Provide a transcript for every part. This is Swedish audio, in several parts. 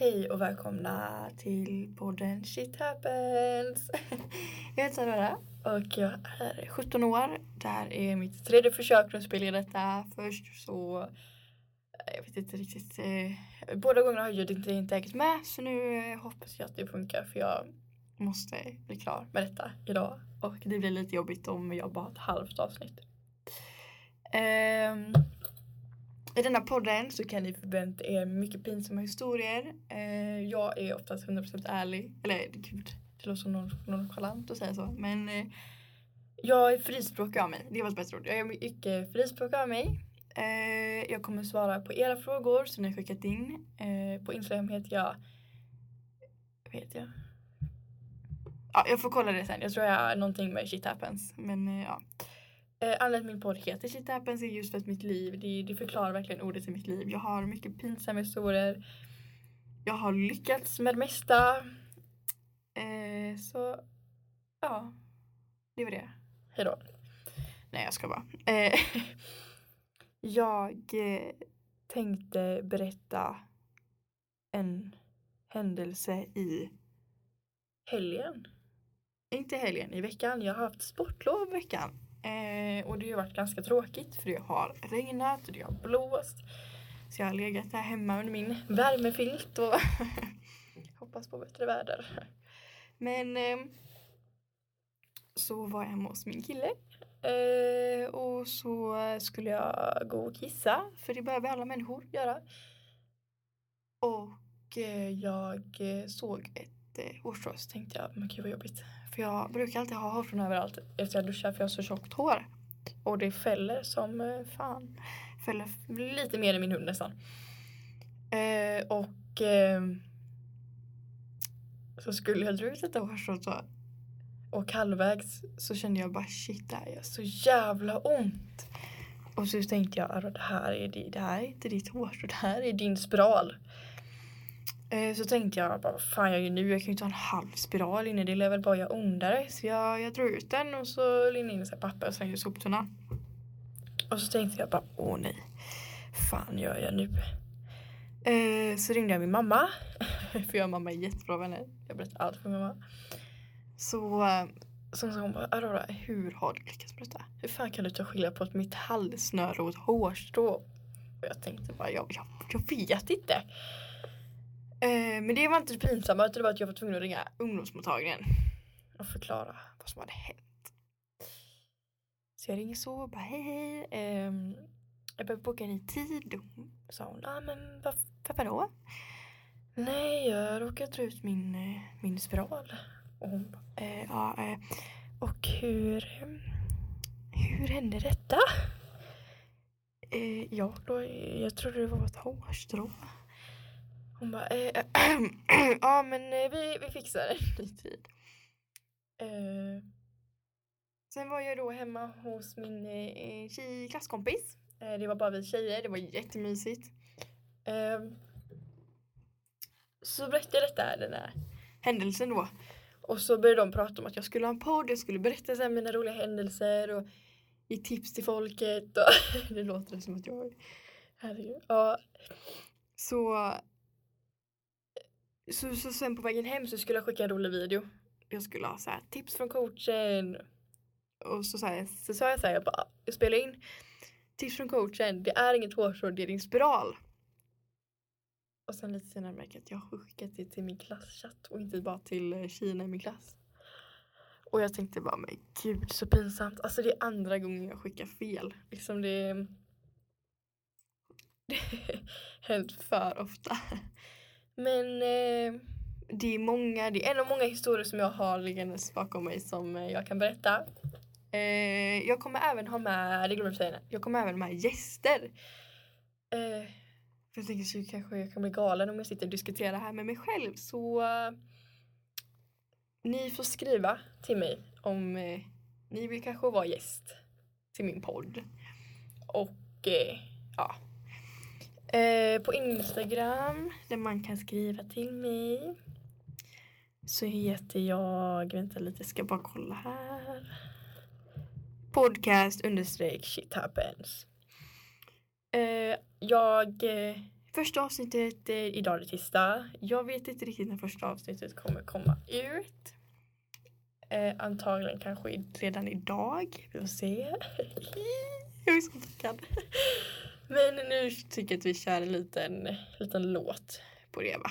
Hej och välkomna till podden Shit Happens. Jag heter Sara och jag är 17 år. Det här är mitt tredje försök att spela in detta. Först så, eh, jag vet inte riktigt, eh, båda gångerna har ljudet inte, inte hängt med så nu eh, hoppas jag att det funkar för jag måste bli klar med detta idag. Och det blir lite jobbigt om jag bara har ett halvt avsnitt. Um, i denna podden så kan ni förvänta er mycket pinsamma historier. Eh, jag är oftast 100% ärlig. Eller gud, det låter som nonchalant att säga så. Men eh, jag är frispråkig av mig. Det var ett bättre ord. Jag är mycket frispråkig av mig. Eh, jag kommer svara på era frågor som ni har skickat in. Eh, på Instagram heter jag... Vad heter jag? Ja, jag får kolla det sen. Jag tror jag har någonting med shit happens. Men eh, ja. Eh, anledningen till att min podd heter Shit Happens är just för att mitt liv, det, det förklarar verkligen ordet i mitt liv. Jag har mycket pinsamma historier. Jag har lyckats med det mesta. Eh, så, ja. Det var det. Hejdå. Nej, jag ska bara. Eh, jag eh, tänkte berätta en händelse i helgen. Inte helgen, i veckan. Jag har haft sportlov i veckan. Eh, och det har varit ganska tråkigt för det har regnat och det har blåst. Så jag har legat här hemma under min värmefilt och hoppas på bättre väder. Men eh, så var jag hemma hos min kille. Eh, och så skulle jag gå och kissa, för det behöver alla människor göra. Och eh, jag eh, såg ett eh, hårstrå så tänkte jag, men gud vad jobbigt. För jag brukar alltid ha hårstrån överallt efter jag duschar för jag har så tjockt hår. Och det fäller som eh, fan. Fäller lite mer än min hund nästan. Eh, och eh, så skulle jag dra ut lite hårstrå så och halvvägs så kände jag bara shit det här gör så jävla ont. Och så tänkte jag alltså, det här är, det, det här är inte ditt hårstrå, det här är din spiral. Eh, Så tänkte jag vad fan jag gör nu? Jag kan ju inte ha en halv spiral inne, det lär väl bara göra ondare. Så jag, jag drog ut den och så lindade in i så här papper och slängde i soptunnan. Och så tänkte jag bara, åh nej. fan gör jag nu? Eh, så ringde jag min mamma. för jag och mamma är jättebra vänner. Jag berättar allt för min mamma. Så, eh, så sa hon bara, Aurora, hur har du lyckats med detta? Hur fan kan du ta skilja på ett metallsnöre och ett hårstrå? Och jag tänkte bara, jag, jag, jag vet inte. Eh, men det var inte det pinsamma utan det var att jag var tvungen att ringa ungdomsmottagningen och förklara vad som hade hänt. Så jag ringer så och bara hej hej. Eh, jag behöver boka en ny tid. Sa hon, ah, men vad, varför då? Nej, jag råkade dra ut min, eh, min spiral. Och hon bara, eh, ja, eh, och hur, hur hände detta? Eh, ja, då, jag trodde det var ett hårstrå. Hon bara, eh, ja men eh, vi, vi fixar en ny tid. Eh, sen var jag då hemma hos min eh, tjej, klasskompis. Eh, det var bara vi tjejer, det var jättemysigt. Så berättade jag detta, den här händelsen då. Och så började de prata om att jag skulle ha en podd, jag skulle berätta så här mina roliga händelser och ge tips till folket. Och det låter som att jag... Herregud. Ja. Så så, så sen på vägen hem så skulle jag skicka en rolig video. Jag skulle ha så här, tips från coachen. Och så, så, här, så sa jag så här, jag bara, jag spelar in tips från coachen, det är inget hårstrå, det är din spiral. Och sen lite senare märker jag att jag har skickat det till min klasschatt och inte bara till eh, Kina tjejerna i min klass. Och jag tänkte bara, men gud så pinsamt. Alltså det är andra gången jag skickar fel. Liksom det, det är hänt för ofta. Men eh, det är många, det är en av många historier som jag har liggandes bakom mig som eh, jag kan berätta. Eh, jag kommer även ha med, det glömde jag säga, jag kommer även med gäster. Eh, för jag tänker så kanske jag kan bli galen om jag sitter och diskuterar här med mig själv så eh, ni får skriva till mig om eh, ni vill kanske vara gäst till min podd. Och eh, ja, Eh, på Instagram där man kan skriva till mig så heter jag, vänta lite, ska bara kolla här. Podcast understreck shit happens. Eh, jag eh, Första avsnittet är idag det tisdag. Jag vet inte riktigt när första avsnittet kommer komma ut. Eh, antagligen kanske redan idag. Vi får se. jag är så taggad. Men nu tycker jag att vi kör en liten, liten låt på det va.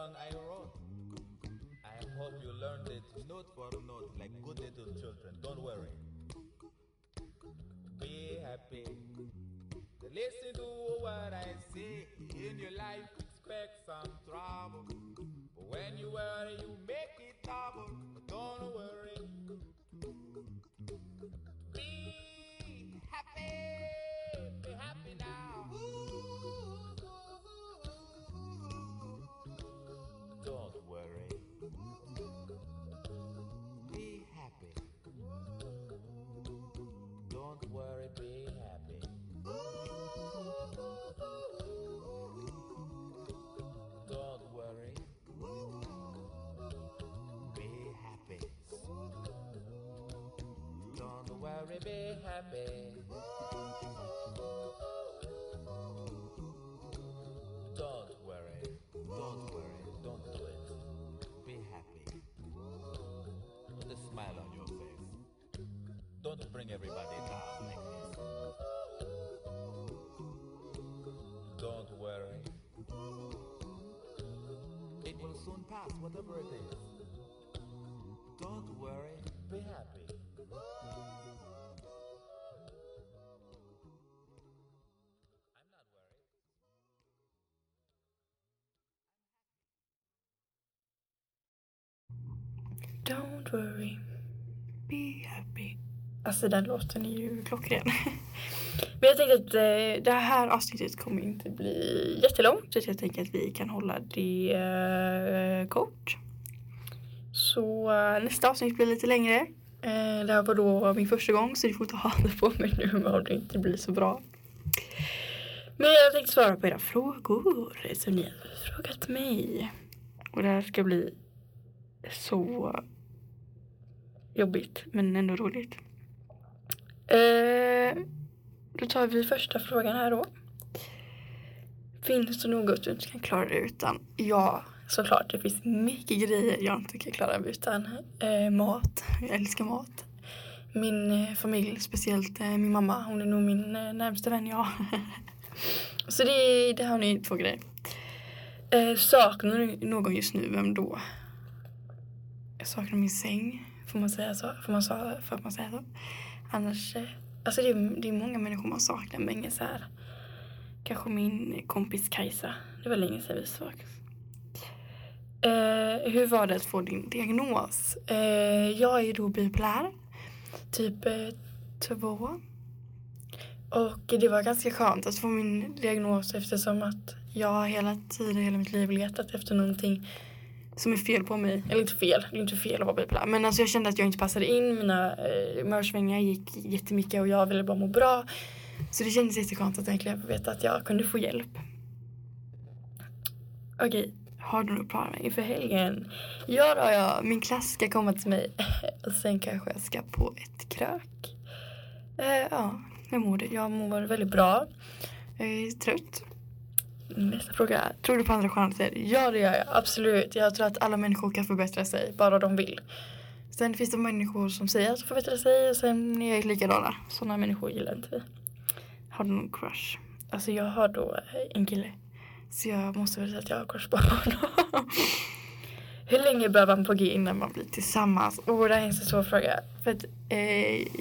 I hope you learned it note for note like good little children. Don't worry. Be happy. Listen to what I say. In your life, expect some trouble. But when you worry, you make it double. Don't worry. Be happy. Don't worry. Don't worry. Don't do it. Be happy. Put a smile on your face. Don't bring everybody down like this. Don't worry. It will soon pass, whatever it is. Alltså den låten är ju klockren. Men jag tänkte att eh, det här avsnittet kommer inte bli jättelångt. Så jag tänker att vi kan hålla det eh, kort. Så eh, nästa avsnitt blir lite längre. Det här var då min första gång så ni får ta hand på mig nu om det inte blir så bra. Men jag tänkte svara på era frågor som ni har frågat mig. Och det här ska bli så jobbigt men ändå roligt. Eh, då tar vi första frågan här då. Finns det något du inte kan klara dig utan? Ja, såklart. Det finns mycket grejer jag inte kan klara mig utan. Eh, mat. Jag älskar mat. Min eh, familj, speciellt eh, min mamma. Hon är nog min eh, närmsta vän, ja. Så det, det har ni två grejer. Eh, saknar du någon just nu? Vem då? Jag saknar min säng. Får man säga så? Får man, så, får man säga så? Annars, eh, alltså det är, det är många människor man saknar men inget så här. Kanske min kompis Kajsa. Det var länge sedan vi sågs. Eh, hur var det att få din diagnos? Eh, jag är då bipolär. Typ eh, två. Och det var ganska skönt att få min diagnos eftersom att jag hela tiden, hela mitt liv letat efter någonting som är fel på mig. Eller inte fel, det är inte fel att vara bipolär. Men alltså jag kände att jag inte passade in. Mina eh, humörsvängningar gick jättemycket och jag ville bara må bra. Så det kändes jätteskönt att äntligen få veta att jag kunde få hjälp. Okej, har du några planer inför helgen? Ja då, ja. Min klass ska komma till mig. och sen kanske jag ska på ett krök. Eh, ja, hur mår du? Jag mår väldigt bra. Jag är trött. Nästa fråga. Tror du på andra chanser? Ja, det gör jag. Absolut. Jag tror att alla människor kan förbättra sig, bara de vill. Sen finns det människor som säger att de förbättrar sig och sen är jag likadana. Sådana människor gillar inte vi. Har du någon crush? Alltså jag har då en kille. Så jag måste väl säga att jag har crush på honom. Hur länge behöver man på G innan man blir tillsammans? Och det här är en så svår fråga. För att, eh,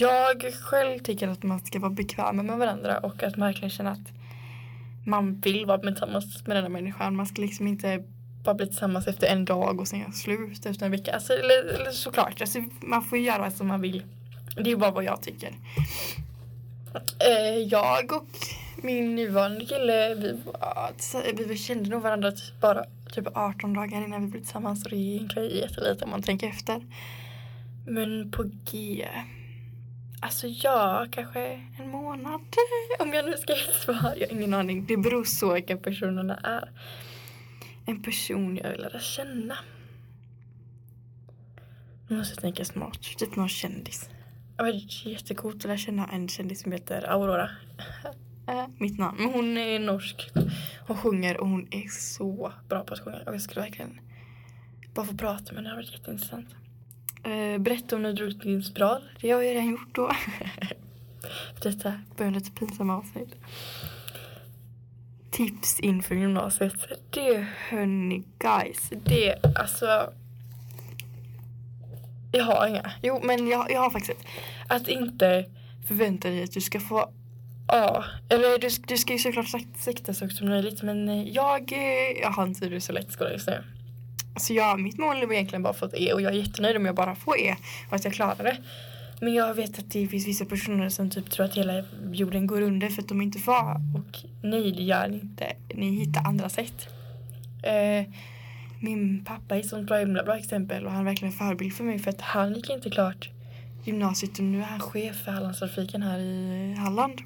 jag själv tycker att man ska vara bekväma med varandra och att man verkligen känna att man vill vara tillsammans med den här människan. Man ska liksom inte bara bli tillsammans efter en dag och sen göra slut efter en vecka. Alltså, eller, eller såklart, alltså, man får göra som man vill. Det är bara vad jag tycker. Eh, jag och min nuvarande kille, vi, var- vi kände nog varandra typ bara typ 18 dagar innan vi blev tillsammans. Och det är egentligen jättelite om man tänker efter. Men på G. Alltså ja, kanske en månad. Om jag nu ska ge ett svar. Jag har ingen aning. Det beror så vilka personerna är. En person jag vill lära känna. Nu måste jag tänka smart. Typ någon kändis. Det var jättecoolt att lära känna en kändis som heter Aurora. Äh, mitt namn. Men hon är norsk. Hon sjunger och hon är så bra på att sjunga. Och jag skulle verkligen bara få prata med henne. Det har varit jätteintressant. Eh, berätta om när du drog din spiral. Det har jag redan gjort då. Detta börjar lite pinsamma avsnitt. Tips inför gymnasiet. Det hörni guys. Det alltså. Jag har inga. Jo men jag, jag har faktiskt ett. Att inte förvänta dig att du ska få Ja, eller du, du ska ju såklart sikta så högt som möjligt men eh, jag, eh, jag har inte det så lätt i skolan just nu. Alltså jag, mitt mål är egentligen bara få ett E och jag är jättenöjd om jag bara får E och att jag klarar det. Men jag vet att det finns vissa personer som typ tror att hela jorden går under för att de inte får Och nej, det gör ni inte. Ni hittar andra sätt. Eh, min pappa är ett sånt bra, himla bra exempel och han är verkligen en förebild för mig för att han gick inte klart gymnasiet och nu är han chef för Hallandstrafiken här i Halland.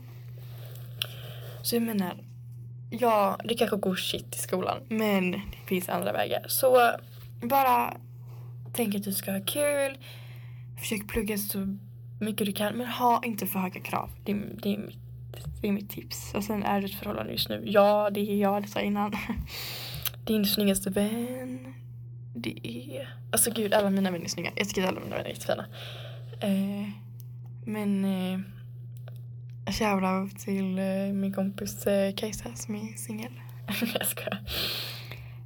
Så jag menar, ja, det kanske går shit i skolan men det finns andra vägar. Så bara tänk att du ska ha kul. Försök plugga så mycket du kan men ha inte för höga krav. Det, är- det, är, mitt, det är mitt tips. Och sen är du ett förhållande just nu. Ja, det är jag, det sa jag innan. Din snyggaste vän. Det är... Alltså gud, alla mina vänner är snygga. Jag tycker alla mina vänner är jättefina. Eh, men... Eh, Shoutout till eh, min kompis eh, Kajsa som är singel. jag skojar.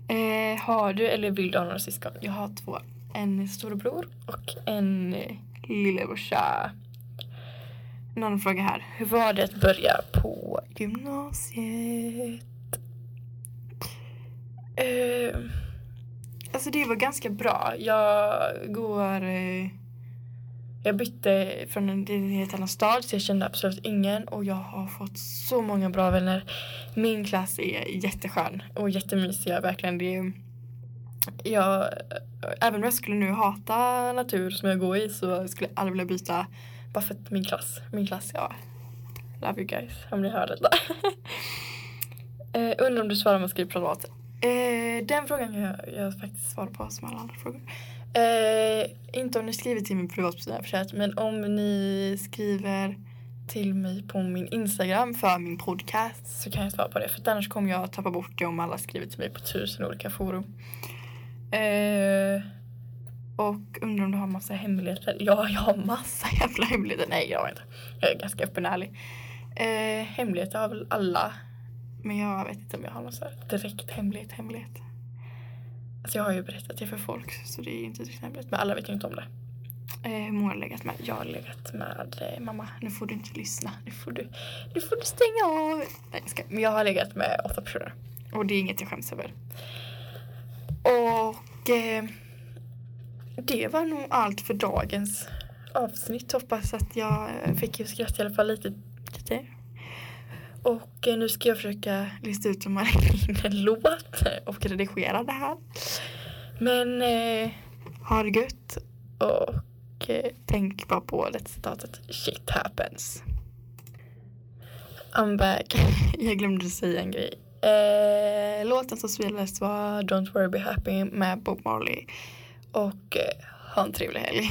Eh, har du eller vill du ha några syskon? Jag har två. En storebror och en eh, lillebrorsa. En annan fråga här. Hur var det att börja på gymnasiet? Eh, alltså det var ganska bra. Jag går... Eh, jag bytte från en, en helt annan stad så jag kände absolut ingen och jag har fått så många bra vänner. Min klass är jätteskön och jättemysiga verkligen. Det är, jag, även om jag skulle nu hata natur som jag går i så skulle jag aldrig vilja byta bara för att min klass, min klass, ja. Love you guys om ni hör detta. eh, undrar om du svarar om jag skriver privat. Eh, den frågan kan jag, jag faktiskt svara på som alla andra frågor. Eh, inte om ni skriver till min privatperson men om ni skriver till mig på min Instagram för min podcast så kan jag svara på det. För annars kommer jag tappa bort det om alla skriver till mig på tusen olika forum. Eh, och undrar om du har massa hemligheter? Ja, jag har massa jävla hemligheter. Nej, jag har inte. Jag är ganska öppen och ärlig. Eh, hemligheter har väl alla. Men jag vet inte om jag har någon så direkt hemlighet, hemlighet. Alltså jag har ju berättat det för folk så det är inte riktigt hemligt. Men alla vet ju inte om det. Eh, hur många har legat med? Jag har legat med eh, mamma. Nu får du inte lyssna. Nu får du, nu får du stänga av. Nej, jag ska. Men jag har legat med åtta personer. Och det är inget jag skäms över. Och eh, det var nog allt för dagens avsnitt. Hoppas att jag fick skratta i alla fall lite. lite. Och eh, nu ska jag försöka lista ut om man in en låt och redigera det här. Men eh, ha det gött och eh, tänk bara på det citatet Shit happens. I'm back. Jag glömde säga en grej. Eh, låten som spelades var Don't worry be happy med Bob Marley. Och eh, ha en trevlig helg.